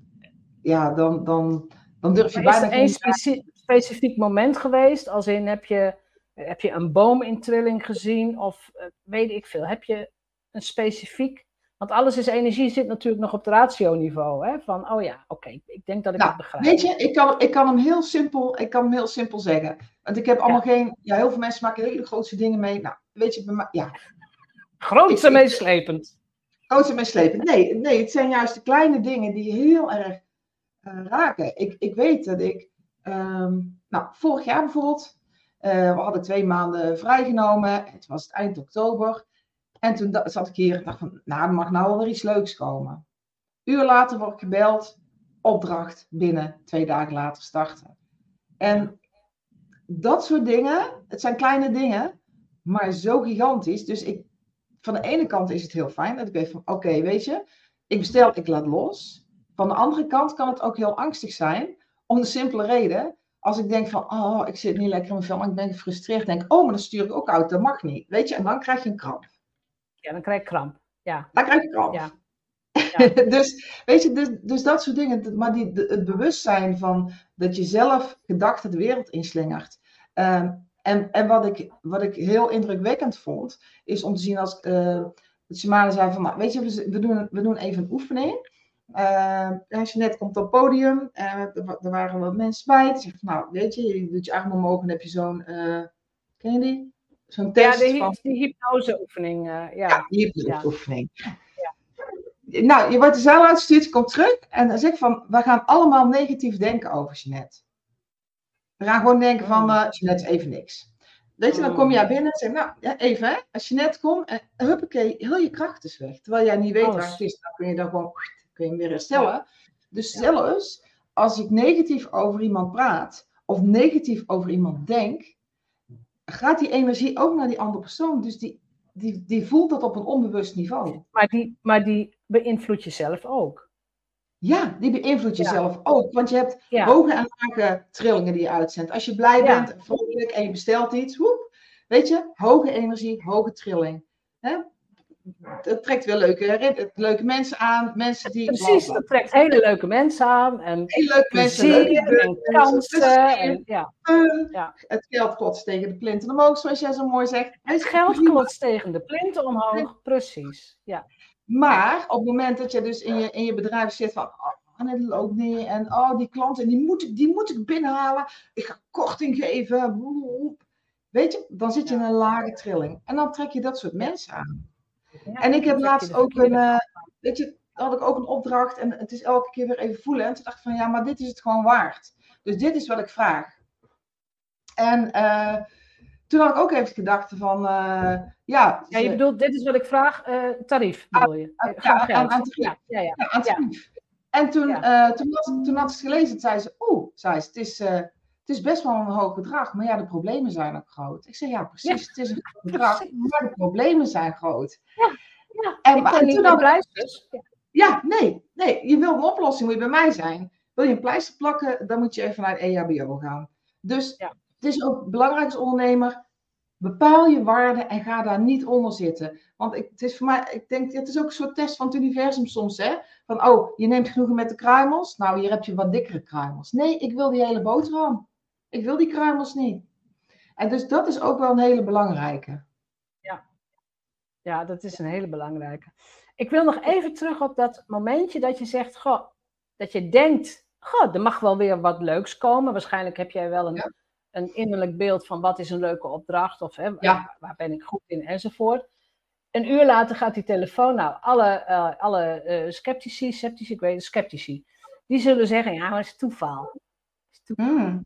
ja, dan, dan, dan durf je bijna... Is er een specifiek moment geweest? Als in, heb je, heb je een boom in trilling gezien? Of uh, weet ik veel, heb je een specifiek want alles is energie, zit natuurlijk nog op het ratio-niveau. Hè? Van, oh ja, oké, ik denk dat ik nou, het begrijp. Weet je, ik kan, ik, kan hem heel simpel, ik kan hem heel simpel zeggen. Want ik heb allemaal geen... Ja, heel veel mensen maken hele grootste dingen mee. Nou, weet je, ja. Grootste meeslepend. Grootste meeslepend. Nee, nee, het zijn juist de kleine dingen die heel erg uh, raken. Ik, ik weet dat ik... Um, nou, vorig jaar bijvoorbeeld... Uh, we hadden twee maanden vrijgenomen. Het was het eind oktober. En toen zat ik hier en dacht van, nou, er mag nou wel weer iets leuks komen. Uur later word ik gebeld, opdracht binnen, twee dagen later starten. En dat soort dingen, het zijn kleine dingen, maar zo gigantisch. Dus ik, van de ene kant is het heel fijn dat ik weet van, oké, weet je, ik bestel, ik laat los. van de andere kant kan het ook heel angstig zijn, om de simpele reden, als ik denk van, oh, ik zit niet lekker in mijn film, ik ben gefrustreerd, denk oh, maar dan stuur ik ook uit, dat mag niet. Weet je, en dan krijg je een kramp. Ja, dan krijg je kramp. Ja. Dan krijg je kramp. Ja. dus, weet je, dus, dus dat soort dingen. Maar die, het bewustzijn van dat je zelf gedachten de wereld inslingert. Ehm, en en wat, ik, wat ik heel indrukwekkend vond, is om te zien als uh, Shimane zei van, nou, weet je, we, doen, we doen even een oefening. Uh, als je net komt op het podium, uh, er, er, waren wat mensen bij. Die zegt, nou, weet je, je doet je arm omhoog en heb je zo'n, ken je die? Zo'n test. Ja, die, van... die hypnoseoefening. ja. ja, die hypnoseoefening. Ja nou, je wordt de zaal uitgestuurd, je komt terug en dan zeg ik van, we gaan allemaal negatief denken over Jeanette. We gaan gewoon denken van, uh, Jeanette is even niks. Weet je, dan kom jij binnen en zeg nou, ja, even hè, als Jeanette komt, en huppakee, heel je kracht is weg. Terwijl jij niet weet waar het is, dan kun je dan gewoon, kun je weer herstellen. Dus zelfs als ik negatief over iemand praat, of negatief over iemand denk, gaat die energie ook naar die andere persoon. Dus die, die, die voelt dat op een onbewust niveau. Maar die, maar die beïnvloedt jezelf ook. Ja, die beïnvloedt jezelf ook. Want je hebt hoge en lage trillingen die je uitzendt. Als je blij bent, vrolijk en je bestelt iets, woep, weet je, hoge energie, hoge trilling. Hè? Het trekt weer leuke, leuke mensen aan. Mensen die, Precies, dat trekt hele leuke mensen aan. En hele leuke mensen, leuke en kansen. En, ja. ja. Het geld klotst tegen de plinten omhoog, zoals jij zo mooi zegt. Het geld klotst tegen de plinten omhoog, precies. Ja. Maar op het moment dat je dus in je, in je bedrijf zit van, oh, het loopt niet. En oh, die klanten, die moet, ik, die moet ik binnenhalen. Ik ga korting geven. Weet je, dan zit je in een lage trilling. En dan trek je dat soort mensen aan. En ik heb laatst ook een, uh, weet je, had ik ook een opdracht. En het is elke keer weer even voelen. En toen dacht ik van, ja, maar dit is het gewoon waard. Dus dit is wat ik vraag. En uh, toen had ik ook even gedacht van, uh, ja. Ja, je bedoelt, dit is wat ik vraag, tarief bedoel je? Aan, ja, aan, aan ja, ja, ja. ja, aan tarief. En toen, toen, had, toen had ze het gelezen, zei ze, oeh, zei ze, het is, het is best wel een hoog bedrag, maar ja, de problemen zijn ook groot. Ik zei, ja, precies, het is een groot bedrag, maar de problemen zijn groot. Ja, ja. En, ik en toen had dus. Ja, nee, nee, je wil een oplossing, moet je bij mij zijn. Wil je een pleister plakken, dan moet je even naar het EHBO gaan. Dus het is ook belangrijk als ondernemer, Bepaal je waarde en ga daar niet onder zitten. Want ik, het is voor mij, ik denk, het is ook een soort test van het universum soms, hè? Van, oh, je neemt genoegen met de kruimels. Nou, hier heb je wat dikkere kruimels. Nee, ik wil die hele boterham. Ik wil die kruimels niet. En dus dat is ook wel een hele belangrijke. Ja, ja dat is een hele belangrijke. Ik wil nog even terug op dat momentje dat je zegt, goh, dat je denkt, goh, er mag wel weer wat leuks komen. Waarschijnlijk heb jij wel een een innerlijk beeld van wat is een leuke opdracht of hè, waar, ben ik goed in enzovoort. Een uur later gaat die telefoon, nou, alle, uh, alle uh, sceptici, sceptici, ik weet het, sceptici, die zullen zeggen, ja, maar het is toeval. Het is toeval. Hmm.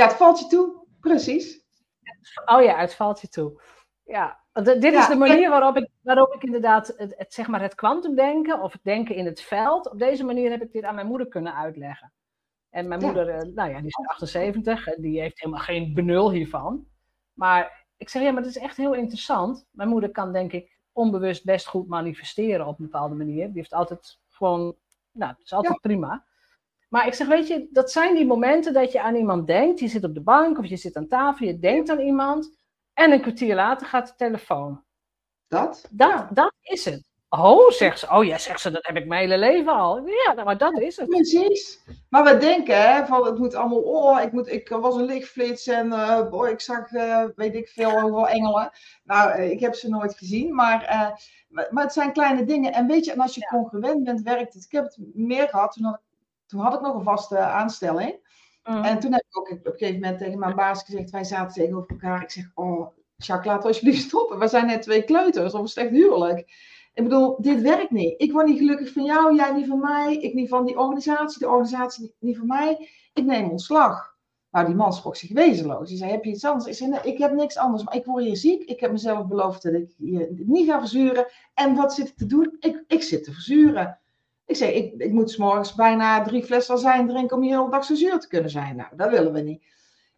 Ja, het valt je toe, precies. Oh ja, het valt je toe. Ja, dit is de manier waarop ik, waarop ik inderdaad het, het, zeg maar het kwantumdenken of het denken in het veld, op deze manier heb ik dit aan mijn moeder kunnen uitleggen. En mijn moeder, eh, nou ja, die is 78 en die heeft helemaal geen benul hiervan. Maar ik zeg, ja, maar het is echt heel interessant. Mijn moeder kan denk ik onbewust best goed manifesteren op een bepaalde manier. Die heeft altijd gewoon, nou, het is altijd prima. Maar ik zeg, weet je, dat zijn die momenten dat je aan iemand denkt. Je zit op de bank of je zit aan tafel, je denkt aan iemand. En een kwartier later gaat de telefoon. Dat? Dat, dat is het. Oh, zegt ze. Oh ja, zegt ze, dat heb ik mijn hele leven al. Ja, nou, maar dat is het. Precies. Maar we denken, hè, van het moet allemaal, oh, ik, moet, ik was een lichtflits en uh, ik zag, uh, weet ik veel, over engelen. Nou, uh, ik heb ze nooit gezien, maar, maar het zijn kleine dingen. En weet je, en als je ja. congruent bent, werkt het. Ik heb het meer gehad, toen had ik, toen had ik nog een vaste aanstelling. Mm. En toen heb ik ook op een gegeven moment tegen mijn baas gezegd, wij zaten tegenover elkaar. Ik zeg, oh, Jacques, laat alsjeblieft stoppen. We zijn net twee kleuters, of een slecht huwelijk. Ik bedoel, dit werkt niet. Ik word niet gelukkig van jou, jij niet van mij, ik niet van die organisatie, de organisatie niet van mij. Ik neem ontslag. Nou, die man schrok zich wezenloos. Hij zei, heb je iets anders? Ik zei, nee, ik heb niks anders, maar ik word hier ziek. Ik heb mezelf beloofd dat ik je niet ga verzuren. En wat zit ik te doen? Ik, ik zit te verzuren. Ik zei, ik, ik moet s morgens bijna drie flessen zijn drinken om je hele dag zo zuur te kunnen zijn. Nou, dat willen we niet.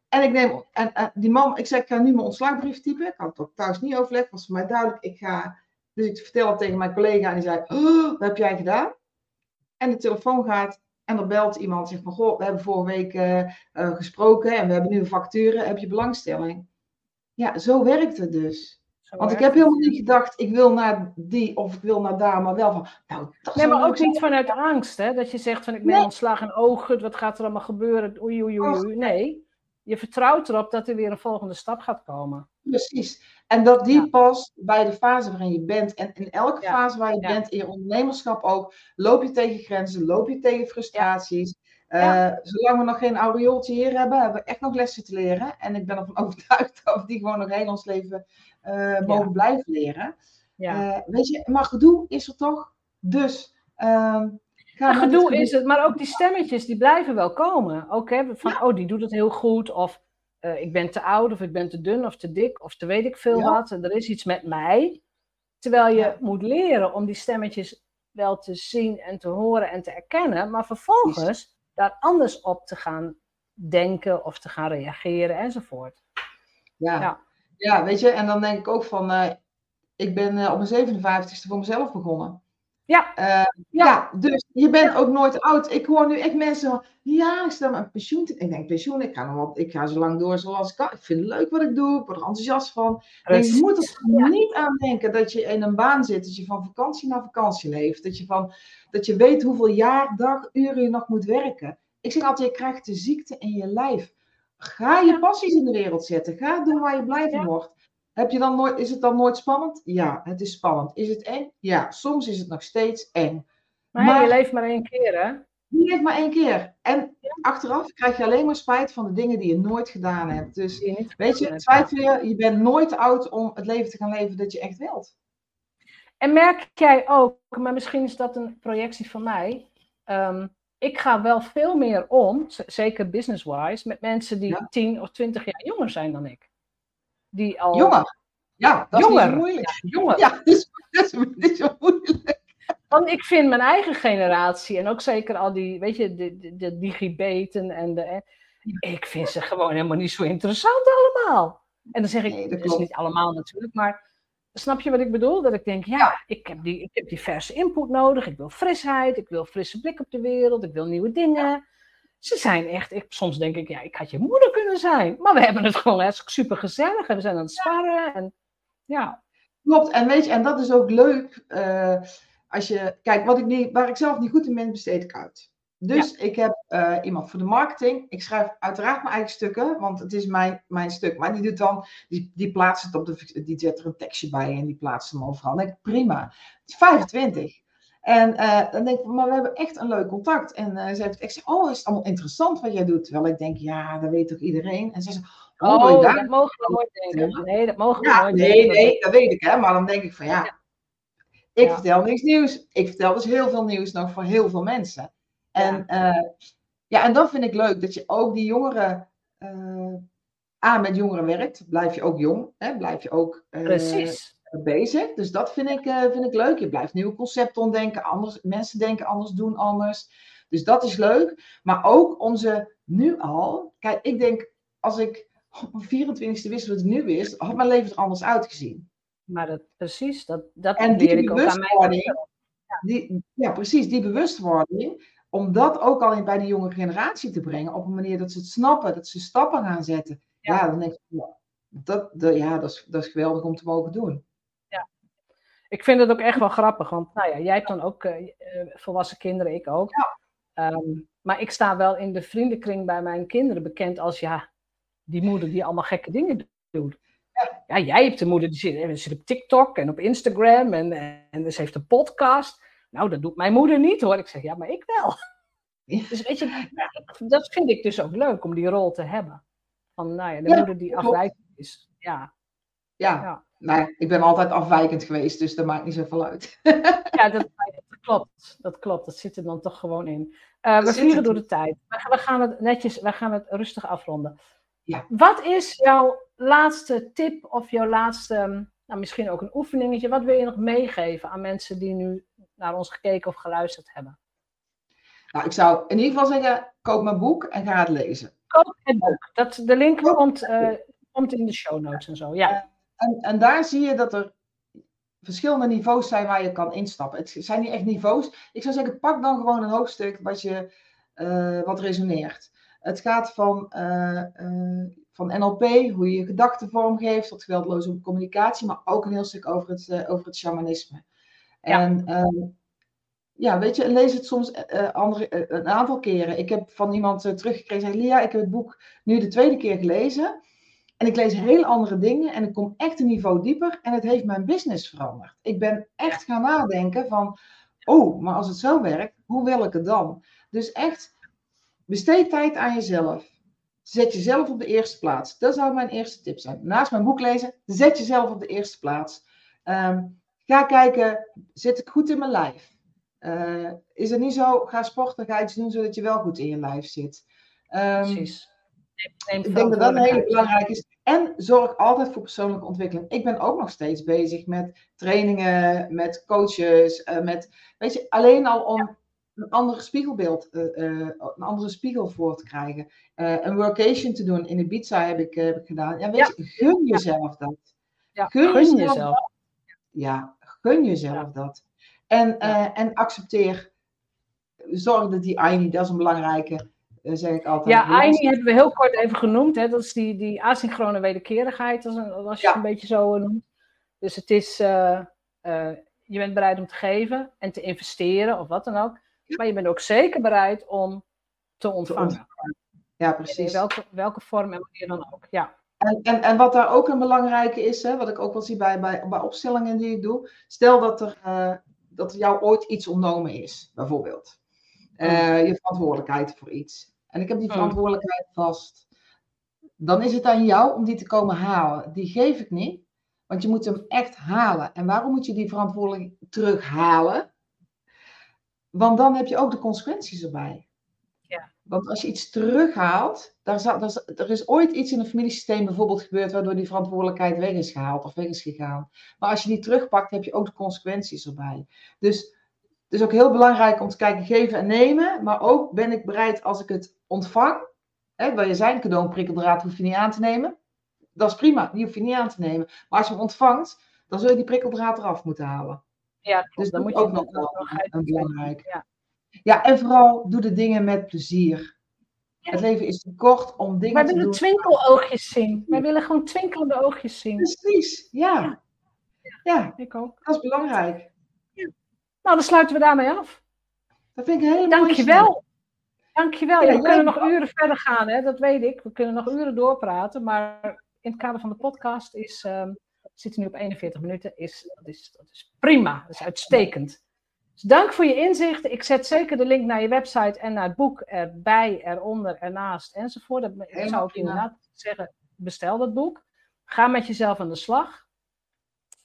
En ik neem, en, die man, ik zei, ik ga nu mijn ontslagbrief typen. Ik had het ook thuis niet overlegd, was voor mij duidelijk. Ik ga dus ik vertel het tegen mijn collega en die zei, oh, wat heb jij gedaan? en de telefoon gaat en er belt iemand zegt van, goh, we hebben vorige week eh, eh, gesproken en we hebben nu een facturen, heb je belangstelling? Ja, zo werkt het dus. Want ik heb helemaal niet gedacht, ik wil naar die of ik wil naar daar, maar wel van, nou, dat Nee, maar ook niet vanuit angst, hè? Dat je zegt van, ik ben nee. ontslagen en oh, gut, wat gaat er allemaal gebeuren? Oei, oei, oei, oei. Nee, je vertrouwt erop dat er weer een volgende stap gaat komen. Precies. En dat die past bij de fase waarin je bent. En in elke fase waar je bent, in je ondernemerschap ook, loop je tegen grenzen, loop je tegen frustraties. Uh, zolang we nog geen aureooltje hier hebben, hebben we echt nog lessen te leren. En ik ben ervan overtuigd dat we die gewoon nog heel ons leven uh, mogen blijven leren. Uh, weet je, maar gedoe is er toch. Dus. Ja, gedoe is het, maar ook die stemmetjes, die blijven wel komen. Ook hè, van, oh, die doet het heel goed. Of uh, ik ben te oud, of ik ben te dun, of te dik, of te weet ik veel wat. En er is iets met mij. Terwijl je moet leren om die stemmetjes wel te zien en te horen en te erkennen. Maar vervolgens daar anders op te gaan denken of te gaan reageren enzovoort. Ja, ja. ja weet je, en dan denk ik ook van, uh, ik ben uh, op mijn 57ste voor mezelf begonnen. Ja. Uh, ja. dus je bent ook nooit oud. Ik hoor nu echt mensen van, ja, ik stel mijn pensioen. Ik denk, pensioen, ik ga, nog wat, ik ga zo lang door zoals ik kan. Ik vind het leuk wat ik doe, ik word er enthousiast van. je moet er niet aan denken dat je in een baan zit, dat je van vakantie naar vakantie leeft. Dat je, van, dat je weet hoeveel jaar, dag, uren je nog moet werken. Ik zeg altijd, je krijgt de ziekte in je lijf. Ga je passies in de wereld zetten. Ga doen waar je blij van wordt. Heb je dan nooit, is het dan nooit spannend? Ja, het is spannend. Is het eng? Ja, soms is het nog steeds eng. Maar, je leeft maar één keer, hè? Je leeft maar één keer. En achteraf krijg je alleen maar spijt van de dingen die je nooit gedaan hebt. Dus weet je, twijfel je, je bent nooit oud om het leven te gaan leven dat je echt wilt. En merk jij ook, maar misschien is dat een projectie van mij. Ehm, ik ga wel veel meer om, zeker business-wise, met mensen die ja. 10 of 20 jaar jonger zijn dan ik die al... Jonger. Ja, dat jonger. is moeilijk. Ja, jonger. Ja, dat is, dat is zo moeilijk. Want ik vind mijn eigen generatie, en ook zeker al die, weet je, de, de, de digibeten en de... Ik vind ze gewoon helemaal niet zo interessant allemaal. En dan zeg ik, nee, dat, is niet allemaal natuurlijk, maar snap je wat ik bedoel? Dat ik denk, ja, Ik, heb die, ik heb die verse input nodig, ik wil frisheid, ik wil frisse blik op de wereld, ik wil nieuwe dingen. Ze zijn echt, ik, soms denk ik, ja, ik had je moeder kunnen zijn. Maar we hebben het gewoon echt super gezellig en we zijn aan het sparren. En, ja. Klopt, en weet je, en dat is ook leuk. Uh, als je, kijk, wat ik niet, waar ik zelf niet goed in ben, besteed ik uit. Dus ik heb uh, iemand voor de marketing. Ik schrijf uiteraard mijn eigen stukken, want het is mijn, mijn stuk. Maar die doet dan, die, die plaatst het op de, die zet er een tekstje bij en die plaatst hem overal. Denk ik, prima. Het is 25. En uh, dan denk ik, maar we hebben echt een leuk contact. En uh, ze heeft echt oh, is het allemaal interessant wat jij doet? Terwijl ik denk, ja, dat weet toch iedereen? En ze zegt, oh, oh dat mogen we nooit denken. Nee, dat mogen we ja, nooit nee, denken. Nee, dat weet ik, hè. Maar dan denk ik van, ja, ja. ik vertel niks nieuws. Ik vertel dus heel veel nieuws nog voor heel veel mensen. En ja, uh, ja en dat vind ik leuk, dat je ook die jongeren... A, met jongeren werkt, blijf je ook jong, hè? blijf je ook... Precies bezig. Dus dat vind ik, uh, vind ik leuk. Je blijft nieuwe concepten ontdenken. Anders, mensen denken anders, doen anders. Dus dat is leuk. Maar ook om ze nu al. Kijk, ik denk als ik op mijn 24e wist wat ik nu wist, had mijn leven er anders uitgezien. Maar dat, precies, dat, dat en die ik ook aan mij. Ja. Die, ja, precies, die bewustwording. Om dat ook al bij de jonge generatie te brengen. Op een manier dat ze het snappen, dat ze stappen gaan zetten. Ja, ja dan denk ik, dat, dat, ja, dat, is, dat is geweldig om te mogen doen ik vind het ook echt wel grappig, want nou ja, jij hebt dan ook uh, volwassen kinderen, ik ook. Ja. Um, maar ik sta wel in de vriendenkring bij mijn kinderen bekend als ja, die moeder die allemaal gekke dingen doet. Ja, ja jij hebt een moeder die zit, die zit op TikTok en op Instagram en, en ze heeft een podcast. Nou, dat doet mijn moeder niet hoor. Ik zeg, ja, maar ik wel. Dus weet je, dat vind ik dus ook leuk om die rol te hebben. Van, nou ja, de moeder die afwijkend is. Ja. Ja. ja. Nou, ik ben altijd afwijkend geweest, dus dat maakt niet zoveel uit. ja, dat, dat, klopt. Dat klopt. Dat zit er dan toch gewoon in. Uh, we vliegen door de tijd. We, gaan het netjes, we gaan het rustig afronden. Ja. Wat is jouw laatste tip of jouw laatste, nou, misschien ook een oefeningetje? Wat wil je nog meegeven aan mensen die nu naar ons gekeken of geluisterd hebben? Nou, ik zou in ieder geval zeggen, koop mijn boek en ga het lezen. Koop het boek. Dat, de link komt, uh, komt in de show notes en zo, ja. En, en daar zie je dat er verschillende niveaus zijn waar je kan instappen. Het zijn niet echt niveaus. Ik zou zeggen, pak dan gewoon een hoofdstuk wat, je, uh, wat resoneert. Het gaat van, uh, uh, van NLP, hoe je je gedachten vormgeeft, tot geweldloze communicatie, maar ook een heel stuk over het, over het shamanisme. Ja. En ehm, ja, weet je, lees het soms andere, een aantal keren. Ik heb van iemand teruggekregen, zei, Lia, ik heb het boek nu de tweede keer gelezen. En ik lees heel andere dingen en ik kom echt een niveau dieper en het heeft mijn business veranderd. Ik ben echt gaan nadenken van, oh, maar als het zo werkt, hoe wil ik het dan? Dus echt, besteed tijd aan jezelf. Zet jezelf op de eerste plaats. Dat zou mijn eerste tip zijn. Naast mijn boek lezen, zet jezelf op de eerste plaats. Ehm, ga kijken, zit ik goed in mijn lijf? Uh, is het niet zo, ga sporten, ga iets doen zodat je wel goed in je lijf zit. Um, Precies. Ik denk dat dat een hele belangrijk is. En zorg altijd voor persoonlijke ontwikkeling. Ik ben ook nog steeds bezig met trainingen, met coaches, uh, met, weet je, alleen al om een ander spiegelbeeld, uh, uh, een andere spiegel voor te krijgen. een workation te doen in Ibiza heb ik, heb ik gedaan. Ja, weet je, gun jezelf dat. Ja, gun, gun jezelf. Dat. Ja, gun jezelf dat. En, en accepteer, zorg dat die Aini, dat is een belangrijke, zeg ik altijd. Ja, AINI hebben we heel kort even genoemd. Hè? Dat is die, die asynchrone wederkerigheid, als, als je het een beetje zo noemt. Dus het is, uh, uh, je bent bereid om te geven en te investeren of wat dan ook. Maar je bent ook zeker bereid om te ontvangen. Ja, precies. In welke, welke vorm en wanneer dan ook. Ja. En, en, en wat daar ook een belangrijke is, hè, wat ik ook wel zie bij, bij, bij opstellingen die ik doe. Stel dat er, uh, dat er jou ooit iets ontnomen is, bijvoorbeeld. Uh, je verantwoordelijkheid voor iets en ik heb die hmm. verantwoordelijkheid vast, dan is het aan jou om die te komen halen. Die geef ik niet, want je moet hem echt halen. En waarom moet je die verantwoordelijkheid terughalen? Want dan heb je ook de consequenties erbij. Want als je iets terughaalt, daar, daar, er is ooit iets in een familiesysteem bijvoorbeeld gebeurd waardoor die verantwoordelijkheid weg is gehaald of weg is gegaan. Maar als je die terugpakt, heb je ook de consequenties erbij. Dus het is ook heel belangrijk om te kijken, geven en nemen. Maar ook ben ik bereid als ik het ontvang. Hè, je zijn cadeau, een prikkeldraad, hoef je niet aan te nemen. Dat is prima, die hoef je niet aan te nemen. Maar als je hem ontvangt, dan zul je die prikkeldraad eraf moeten halen. Ja, dus dan moet je ook nog wel belangrijk. Ja. Ja, en vooral doe de dingen met plezier. Het leven is te kort om dingen te doen. Wij willen twinkeloogjes zien. Wij willen gewoon twinkelende oogjes zien. Precies, ja. ja. ja. ik ook. Dat is belangrijk. Nou, dan sluiten we daarmee af. Dat vind ik heel Dankjewel. Dankjewel. Ja, we kunnen nog uren verder gaan, hè? dat weet ik. We kunnen nog uren doorpraten, maar in het kader van de podcast is, um, zit nu op 41 minuten. Is, dat, is, dat is prima, dat is uitstekend. Dus dank voor je inzicht. Ik zet zeker de link naar je website en naar het boek erbij, eronder, ernaast enzovoort. Dat zou ik inderdaad zeggen, bestel dat boek. Ga met jezelf aan de slag.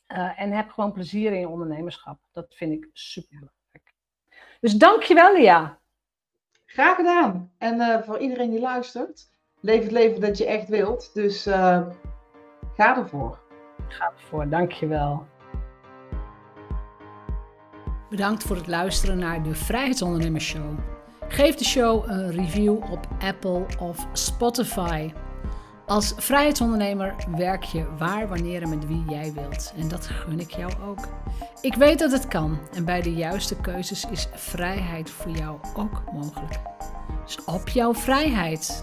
Uh, en heb gewoon plezier in je ondernemerschap. Dat vind ik super belangrijk. Dus dankjewel, Lia. Graag gedaan. En uh, voor iedereen die luistert, leef het leven dat je echt wilt. Dus uh, ga ervoor. Ga ervoor, dankjewel. Bedankt voor het luisteren naar de Vrijheidsondernemers Show. Geef de show een review op Apple of Spotify. Als vrijheidsondernemer werk je waar, wanneer en met wie jij wilt. En dat gun ik jou ook. Ik weet dat het kan en bij de juiste keuzes is vrijheid voor jou ook mogelijk. Dus op jouw vrijheid.